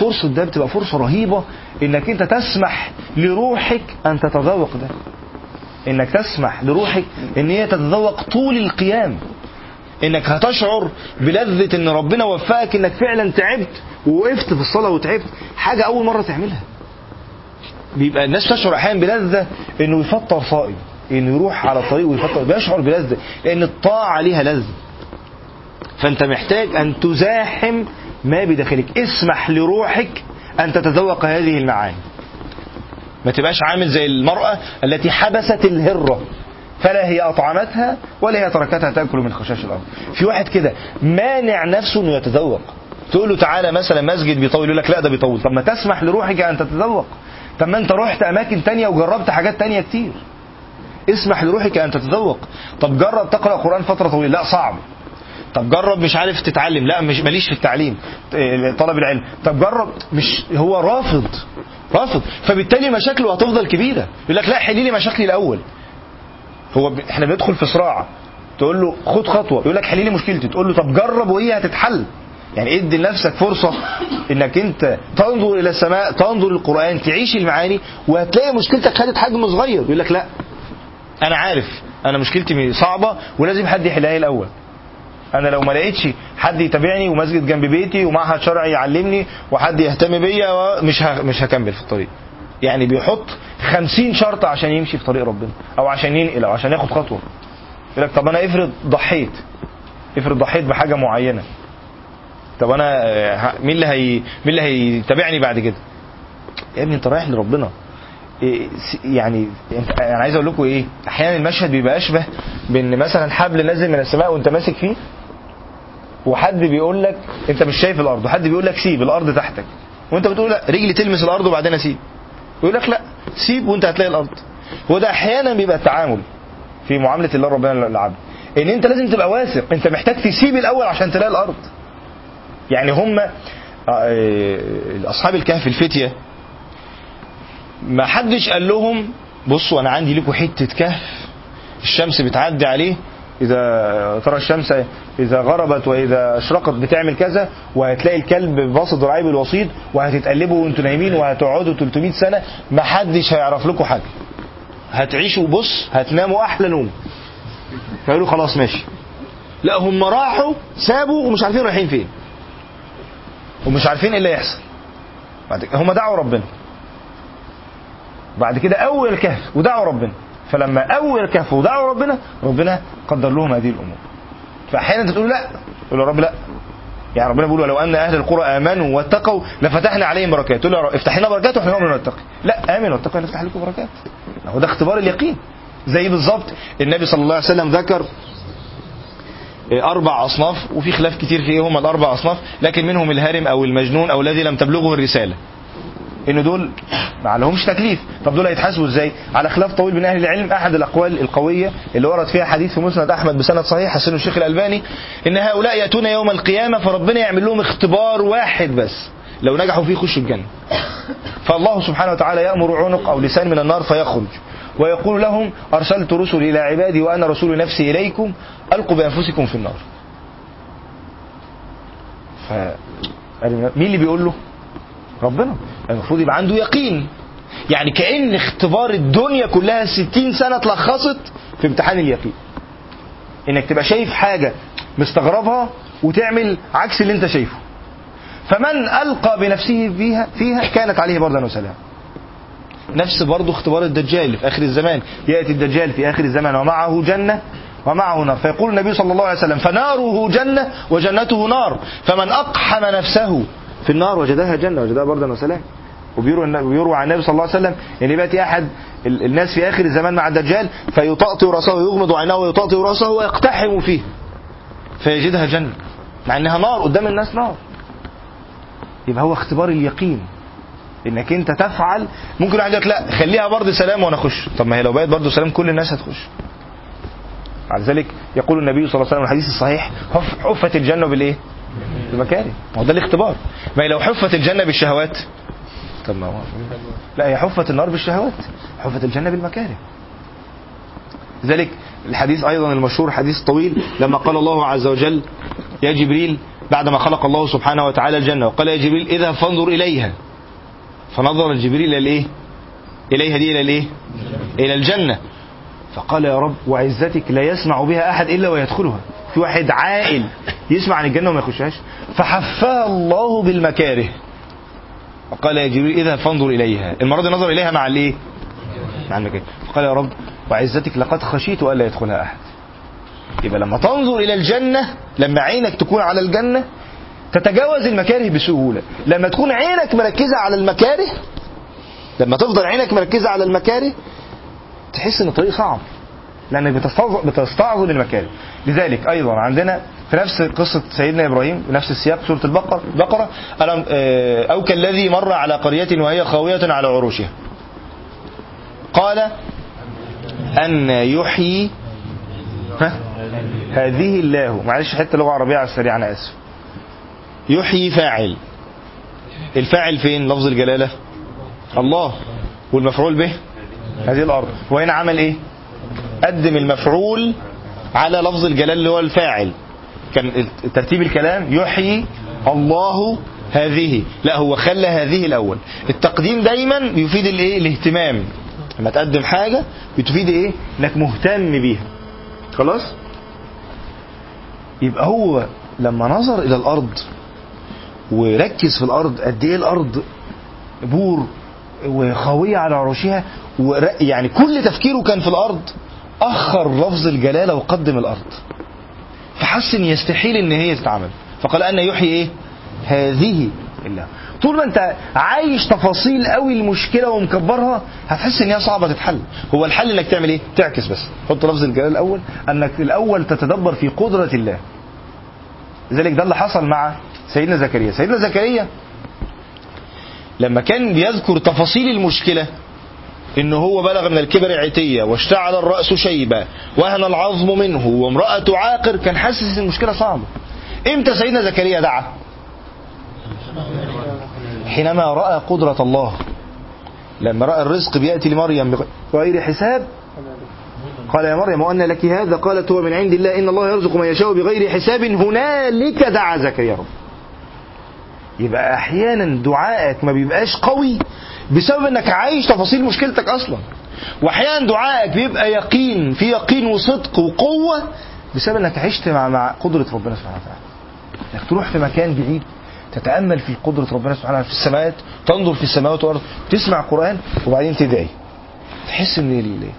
فرصة ده بتبقى فرصة رهيبة إنك أنت تسمح لروحك أن تتذوق ده. إنك تسمح لروحك إن هي تتذوق طول القيام. إنك هتشعر بلذة إن ربنا وفقك إنك فعلا تعبت ووقفت في الصلاة وتعبت. حاجة أول مرة تعملها. بيبقى الناس تشعر أحيانا بلذة إنه يفطر صائم إنه يروح على الطريق ويفطر. بيشعر بلذة لأن الطاعة ليها لذة. فأنت محتاج أن تزاحم ما بداخلك. اسمح لروحك أن تتذوق هذه المعاني. ما تبقاش عامل زي المرأة التي حبست الهرة فلا هي أطعمتها ولا هي تركتها تأكل من خشاش الأرض. في واحد كده مانع نفسه أنه يتذوق. تقول له تعالى مثلا مسجد بيطول يقول لك لا ده بيطول. طب ما تسمح لروحك أن تتذوق. طب ما أنت رحت أماكن تانية وجربت حاجات تانية كتير. اسمح لروحك أن تتذوق. طب جرب تقرأ قرآن فترة طويلة. لا صعب. طب جرب مش عارف تتعلم. لا مش ماليش في التعليم طلب العلم. طب جرب مش هو رافض رافض. فبالتالي مشاكله هتفضل كبيرة. يقول لك لا حلي لي مشاكلي الأول. هو ب... إحنا بندخل في صراع. تقول له خد خطوة. يقول لك حلي لي مشكلتي. تقول له طب جرب وهي هتتحل. يعني ادي لنفسك فرصة إنك أنت تنظر إلى السماء تنظر للقران تعيش المعاني وهتلاقي مشكلتك خدت حجم صغير. يقول لك لا أنا عارف أنا مشكلتي صعبة ولازم حد يحلها لي الأول. أنا لو ما لقيتش حد يتابعني ومسجد جنب بيتي ومعهد شرعي يعلمني وحد يهتم بيا مش مش هكمل في الطريق. يعني بيحط خمسين شرط عشان يمشي في طريق ربنا أو عشان ينقل أو عشان ياخد خطوة. يقول لك طب أنا افرض ضحيت. افرض ضحيت بحاجة معينة. طب أنا مين اللي هي مين اللي هيتابعني بعد كده؟ يا ابني أنت رايح لربنا. يعني أنا عايز أقول لكم إيه أحيانا المشهد بيبقى أشبه بإن مثلا حبل نازل من السماء وأنت ماسك فيه. وحد بيقول لك انت مش شايف الأرض وحد بيقول لك سيب الأرض تحتك. وانت بتقول لا رجلي تلمس الأرض وبعدين اسيب. يقول لك لا سيب وانت هتلاقي الأرض. هو ده أحيانا بيبقى التعامل في معاملة الله ربنا للعبد. ان انت لازم تبقى واثق انت محتاج تسيب الأول عشان تلاقي الأرض. يعني هم اصحاب الكهف الفتية ما حدش قال لهم بصوا أنا عندي لكم حتة كهف الشمس بتعدي عليه إذا ترى الشمس إذا غربت وإذا أشرقت بتعمل كذا وهتلاقي الكلب باسط ذراعيه بالوسيط وهتتقلبوا وأنتوا نايمين وهتقعدوا 300 سنة ما حدش هيعرف لكم حاجة. هتعيشوا بص هتناموا أحلى نوم. فقالوا خلاص ماشي. لا هم راحوا سابوا ومش عارفين رايحين فين. ومش عارفين إيه اللي هيحصل. هم دعوا ربنا. بعد كده أول الكهف ودعوا ربنا. فلما أول الكهف ودعوا ربنا ربنا قدر لهم هذه الأمور. فأحيانا أنت تقول لا تقول يا رب لا. يعني ربنا بيقول ولو أن أهل القرى آمنوا واتقوا لفتحنا عليهم بركات. تقول له افتح لنا بركات وإحنا نؤمن ونتقي. لا آمن واتقوا نفتح لكم بركات. هو ده اختبار اليقين. زي بالظبط النبي صلى الله عليه وسلم ذكر أربع أصناف وفي خلاف كتير في إيه هم الأربع أصناف لكن منهم الهارم أو المجنون أو الذي لم تبلغه الرسالة. إن دول ما لهمش تكليف. طب دول هيتحاسبوا إزاي؟ على خلاف طويل بين أهل العلم أحد الأقوال القوية اللي ورد فيها حديث في مسند أحمد بسند صحيح حسن الشيخ الألباني إن هؤلاء يأتون يوم القيامة فربنا يعمل لهم اختبار واحد بس لو نجحوا فيه يخشوا الجنة. فالله سبحانه وتعالى يأمر عنق أو لسان من النار فيخرج ويقول لهم أرسلت رسلي إلى عبادي وأنا رسول نفسي إليكم ألقوا بأنفسكم في النار. ف... مين اللي بيقول له؟ ربنا. المفروض يبقى عنده يقين. يعني كأن اختبار الدنيا كلها ستين سنة اتلخصت في امتحان اليقين. إنك تبقى شايف حاجة مستغربها وتعمل عكس اللي انت شايفه. فمن ألقى بنفسه فيها فيها كانت عليه بردا وسلام نفس برضه اختبار الدجال في آخر الزمان. يأتي الدجال في آخر الزمان ومعه جنة ومعه نار. فيقول النبي صلى الله عليه وسلم فناره جنة وجنته نار. فمن أقحم نفسه في النار وجدها جنة وجدها بردا وسلام وبيروى عن النبي صلى الله عليه وسلم إن ياتي أحد الناس في آخر الزمان مع الدجال فيطأطئ رأسه ويغمض عينه ويطأطئ رأسه ويقتحم فيه. فيجدها جنة مع إنها نار قدام الناس نار. يبقى هو اختبار اليقين. إنك أنت تفعل ممكن واحد يقول لا خليها برضه سلام وأنا أخش. طب ما هي لو بقت برضه سلام كل الناس هتخش. على ذلك يقول النبي صلى الله عليه وسلم الحديث الصحيح حفت الجنة بالإيه؟ بالمكاره ما هو ده الاختبار. ما هي لو حفت الجنة بالشهوات. طب ما هو لا هي حفت النار بالشهوات. حفت الجنة بالمكاره لذلك الحديث أيضا المشهور حديث طويل لما قال الله عز وجل يا جبريل بعدما خلق الله سبحانه وتعالى الجنة وقال يا جبريل اذهب فانظر إليها. فنظر جبريل إلى الإيه؟ إليها دي إلى الإيه؟ إلى الجنة. فقال يا رب وعزتك لا يسمع بها أحد إلا ويدخلها. في واحد عاقل يسمع عن الجنة وما يخشهاش. فحفها الله بالمكاره. وقال يا جبريل إذهب فانظر إليها. المرة دي نظر إليها مع الإيه؟ مع المكاره. فقال يا رب وعزتك لقد خشيت الا يدخلها أحد. يبقى لما تنظر إلى الجنة لما عينك تكون على الجنة تتجاوز المكاره بسهولة. لما تكون عينك مركزة على المكاره لما تفضل عينك مركزة على المكاره تحس إن الطريق صعب لأنك بتستعظم المكاره لذلك أيضا عندنا في نفس قصة سيدنا إبراهيم نفس السياق سورة البقرة بقرة أو كالذي مر على قرية وهي خاوية على عروشها. قال أن يحيي هذه الله. معلش حتة لغة عربية على السريع أنا آسف. يحيي فاعل. الفاعل فين؟ لفظ الجلالة. الله. والمفعول به؟ هذه الأرض. وهنا عمل إيه؟ قدم المفعول على لفظ الجلال اللي هو الفاعل. كان ترتيب الكلام يحيي الله هذه. لا هو خلى هذه الأول. التقديم دايما يفيد الإيه؟ الاهتمام. لما تقدم حاجة بتفيد إيه؟ إنك مهتم بيها. خلاص؟ يبقى هو لما نظر إلى الأرض وركز في الأرض قد إيه الأرض بور وخاوية على عروشها يعني كل تفكيره كان في الأرض. أخر لفظ الجلالة وقدم الأرض. فحس إن يستحيل إن هي تتعمل. فقال أن يحيي إيه؟ هذه الله. طول ما أنت عايش تفاصيل قوي المشكلة ومكبرها هتحس إن هي صعبة تتحل. هو الحل إنك تعمل إيه؟ تعكس بس. حط لفظ الجلال الأول. أنك الأول تتدبر في قدرة الله. لذلك ده اللي حصل مع سيدنا زكريا. سيدنا زكريا لما كان بيذكر تفاصيل المشكلة إن هو بلغ من الكبر عتية واشتعل الرأس شيبة وهن العظم منه وامرأة عاقر كان حاسس إن المشكلة صعبة. إمتى سيدنا زكريا دعا؟ حينما رأى قدرة الله. لما رأى الرزق بيأتي لمريم بغير حساب. قال يا مريم وأن لك هذا؟ قالت هو من عند الله إن الله يرزق من يشاء بغير حساب. هنالك دعا زكريا رب. يبقى أحيانا دعائك ما بيبقاش قوي بسبب إنك عايش تفاصيل مشكلتك أصلا. وأحيانا دعائك بيبقى يقين في يقين وصدق وقوة بسبب إنك عشت مع مع قدرة ربنا سبحانه وتعالى. إنك تروح في مكان بعيد تتأمل في قدرة ربنا سبحانه وتعالى في السماوات تنظر في السماوات والأرض تسمع قرآن وبعدين تدعي. تحس إن.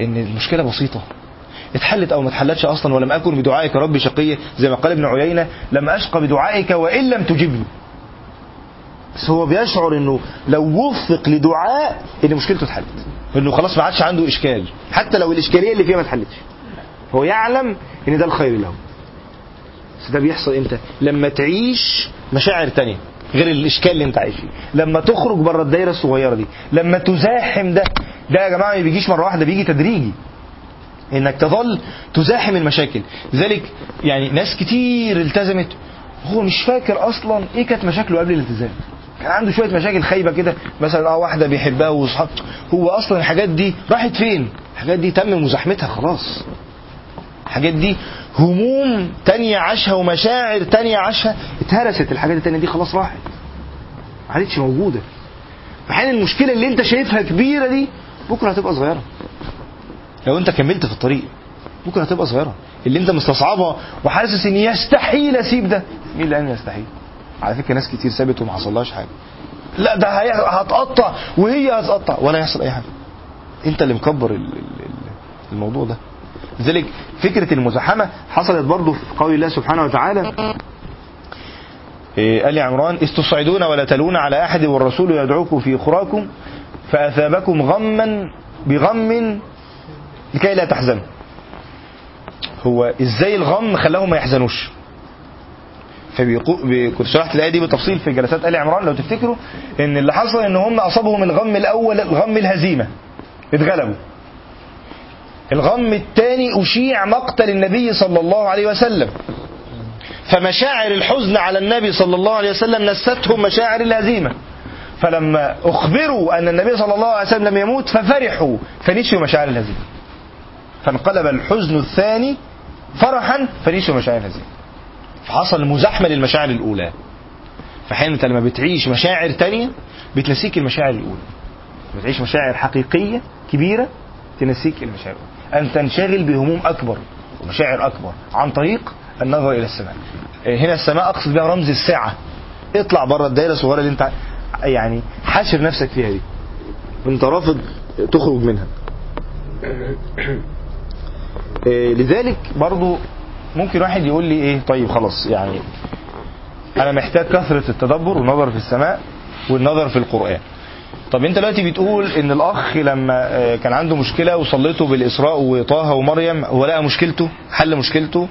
إن المشكلة بسيطة. اتحلت أو ما اتحلتش أصلا ولم أكن بدعائك ربي شقيا زي ما قال ابن عيينة لم اشقى بدعائك وإن لم تجبني. بس هو بيشعر إنه لو وفق لدعاء إن مشكلته اتحلت. إنه خلاص ما عادش عنده إشكال. حتى لو الإشكالية اللي فيها ما اتحلتش. هو يعلم إن ده الخير له. بس ده بيحصل إمتى؟ لما تعيش مشاعر تانية غير الإشكال اللي أنت عايش فيه لما تخرج بره الدايرة الصغيرة دي. لما تزاحم ده. ده يا جماعة ما بيجيش مرة واحدة بيجي تدريجي. إنك تظل تزاحم المشاكل. لذلك يعني ناس كتير التزمت. هو مش فاكر أصلا إيه كانت مشاكله قبل الالتزام. كان عنده شوية مشاكل خايبة كده مثلا آه واحدة بيحبها واصحاب هو أصلا الحاجات دي راحت فين؟ الحاجات دي تم مزاحمتها خلاص. الحاجات دي هموم تانية عاشها ومشاعر تانية عاشها اتهرست. الحاجات التانية دي خلاص راحت. ما عادتش موجودة. في حين المشكلة اللي انت شايفها كبيرة دي بكرة هتبقى صغيرة. لو انت كملت في الطريق بكرة هتبقى صغيرة. اللي انت مستصعبها وحاسس ان يستحيل اسيب ده مين اللي قال يستحيل؟ على فكرة ناس كتير سابت وما حصلهاش حاجة. لا ده هتقطع وهي هتقطع ولا يحصل أي حاجة. أنت اللي مكبر ال- ال- ال- الموضوع ده. لذلك فكرة المزاحمة حصلت برضو في قول الله سبحانه وتعالى. إيه، آل عمران استصعدون ولا تلون على أحد والرسول يدعوكم في أخراكم فأثابكم غما بغم لكي لا تحزنوا. هو إزاي الغم خلاهم ما يحزنوش؟ فبيقول كنت شرحت الآية دي بالتفصيل في جلسات آل عمران. لو تفتكروا إن اللي حصل إن هم أصابهم الغم الأول الغم الهزيمة. اتغلبوا. الغم الثاني أشيع مقتل النبي صلى الله عليه وسلم. فمشاعر الحزن على النبي صلى الله عليه وسلم نستهم مشاعر الهزيمة. فلما أخبروا أن النبي صلى الله عليه وسلم لم يموت ففرحوا. فنسيوا مشاعر الهزيمة. فانقلب الحزن الثاني فرحا فنسيوا مشاعر الهزيمة. فحصل مزاحمة للمشاعر الأولى. فحين انت لما بتعيش مشاعر تانية بتنسيك المشاعر الأولى. بتعيش مشاعر حقيقية كبيرة تنسيك المشاعر أن تنشغل بهموم أكبر ومشاعر أكبر عن طريق النظر إلى السماء. هنا السماء أقصد بها رمز الساعة. اطلع بره الدائرة الصغيرة اللي انت يعني حاشر نفسك فيها دي. وانت رافض تخرج منها. لذلك برضو ممكن واحد يقول لي إيه؟ طيب خلاص يعني أنا محتاج كثرة التدبر والنظر في السماء والنظر في القرآن. طب أنت دلوقتي بتقول إن الأخ لما كان عنده مشكلة وصليته بالإسراء وطه ومريم هو لقى مشكلته؟ حل مشكلته؟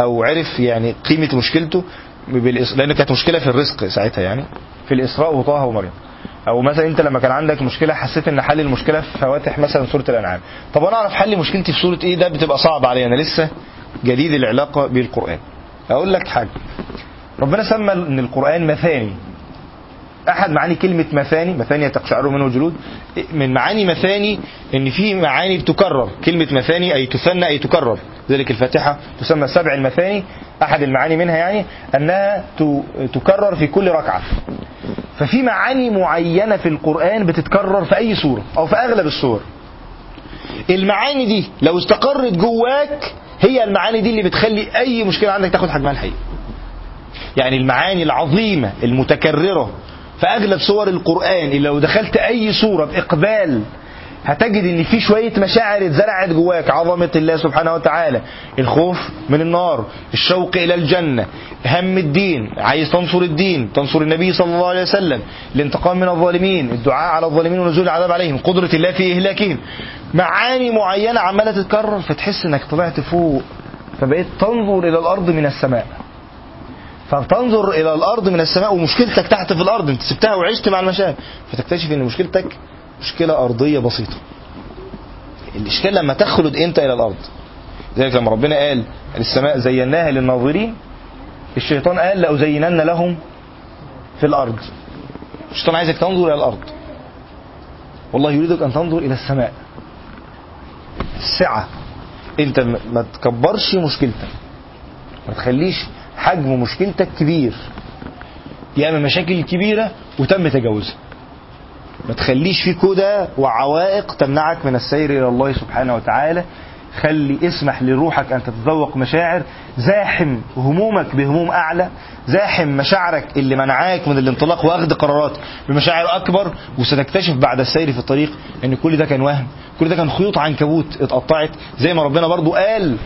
أو عرف يعني قيمة مشكلته؟ بالإس... لأن كانت مشكلة في الرزق ساعتها يعني في الإسراء وطه ومريم. أو مثلا أنت لما كان عندك مشكلة حسيت إن حل المشكلة في فواتح مثلا سورة الأنعام. طب أنا أعرف حل مشكلتي في سورة إيه؟ ده بتبقى صعب عليا أنا لسه جديد العلاقة بالقرآن. أقول لك حاجة. ربنا سمى إن القرآن مثاني. أحد معاني كلمة مثاني مثاني تقشعر منه الجلود من معاني مثاني إن في معاني بتكرر. كلمة مثاني أي تثنى أي تكرر. ذلك الفاتحة تسمى سبع المثاني. أحد المعاني منها يعني أنها تكرر في كل ركعة. ففي معاني معينة في القرآن بتتكرر في أي سورة أو في أغلب السور. المعاني دي لو استقرت جواك هي المعاني دي اللي بتخلي أي مشكلة عندك تاخد حجمها الحقيقي. يعني المعاني العظيمة المتكررة في أغلب سور القرآن اللي لو دخلت أي سورة بإقبال هتجد إن في شوية مشاعر اتزرعت جواك عظمة الله سبحانه وتعالى. الخوف من النار الشوق إلى الجنة هم الدين عايز تنصر الدين تنصر النبي صلى الله عليه وسلم. الانتقام من الظالمين الدعاء على الظالمين ونزول العذاب عليهم. قدرة الله في إهلاكهم. معاني معينة عمالة تتكرر فتحس إنك طلعت فوق فبقيت تنظر إلى الأرض من السماء. فتنظر إلى الأرض من السماء ومشكلتك تحت في الأرض أنت سبتها وعشت مع المشاكل فتكتشف إن مشكلتك مشكلة أرضية بسيطة. الإشكال لما تخلد أنت إلى الأرض. ذلك لما ربنا قال السماء زيناها للناظرين الشيطان قال لأزينن لهم في الأرض. الشيطان عايزك تنظر إلى الأرض. والله يريدك أن تنظر إلى السماء. السعة أنت ما تكبرش مشكلتك. ما تخليش حجم مشكلتك كبير. يعمل مشاكل كبيرة وتم تجاوزها. ما تخليش في كده وعوائق تمنعك من السير إلى الله سبحانه وتعالى. خلي اسمح لروحك أن تتذوق مشاعر زاحم همومك بهموم أعلى زاحم مشاعرك اللي منعاك من الانطلاق وأخذ قرارات بمشاعر أكبر وستكتشف بعد السير في الطريق إن كل ده كان وهم كل ده كان خيوط عنكبوت اتقطعت. زي ما ربنا برضو قال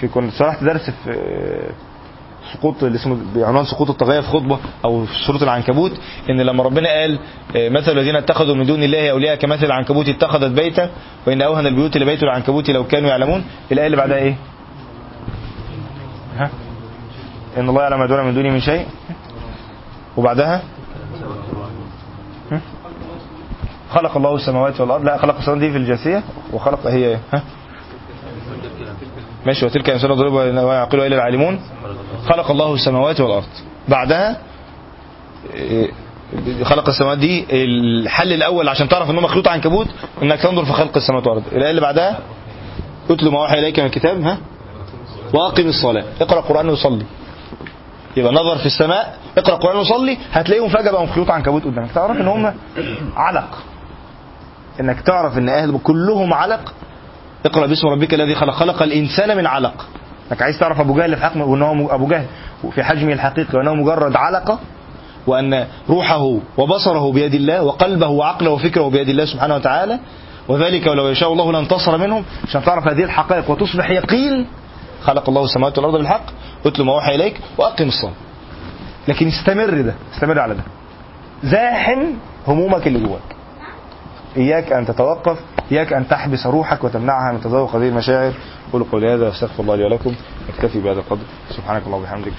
في كنت شرحت درس في سقوط اللي اسمه بعنوان سقوط الطغاية في خطبة أو في سورة العنكبوت إن لما ربنا قال آه، مثل الذين اتخذوا من دون الله أولياء كمثل العنكبوت اتخذت بيتا وإن أوهن البيوت لبيت العنكبوت لو كانوا يعلمون الآية اللي بعدها إيه؟ ها؟ إن الله يعلم ما دون من دونه من شيء وبعدها؟ خلق الله السماوات والأرض لا خلق السماوات دي في الجاثية وخلق هي إيه؟ ها؟ ماشي وتلك الأمثال نضربها ويعقلها إلا العالمون خلق الله السماوات والأرض. بعدها إيه، خلق السماوات دي الحل الأول عشان تعرف إنه مخلوط عنكبوت إنك تنظر في خلق السماوات والأرض. الآية اللي بعدها؟ اتلو ما أوحي إليك من الكتاب ها؟ وأقم الصلاة. اقرأ قرآن وصلي. يبقى نظر في السماء اقرأ قرآن وصلي هتلاقيهم فجأة بقوا مخلوط عنكبوت قدامك. تعرف إن هم علق. إنك تعرف إن أهل كلهم علق. اقرأ باسم ربك الذي خلق خلق الإنسان من علق. انك عايز تعرف أبو جهل في حكمه وانه م- أبو جهل في حجمه الحقيقي وانه مجرد علقة وأن روحه وبصره بيد الله وقلبه وعقله وفكره بيد الله سبحانه وتعالى وذلك ولو يشاء الله لانتصر منهم. عشان تعرف هذه الحقائق وتصبح يقين. خلق الله السماوات والأرض بالحق اتل ما أوحي إليك وأقم الصلاة. لكن استمر ده استمر على ده. زاحم همومك اللي جواك. إياك أن تتوقف إياك أن تحبس روحك وتمنعها من تذوق هذه المشاعر. قولوا قولي هذا واستغفر الله لي ولكم أكتفي بهذا القدر. سبحانك اللهم وبحمدك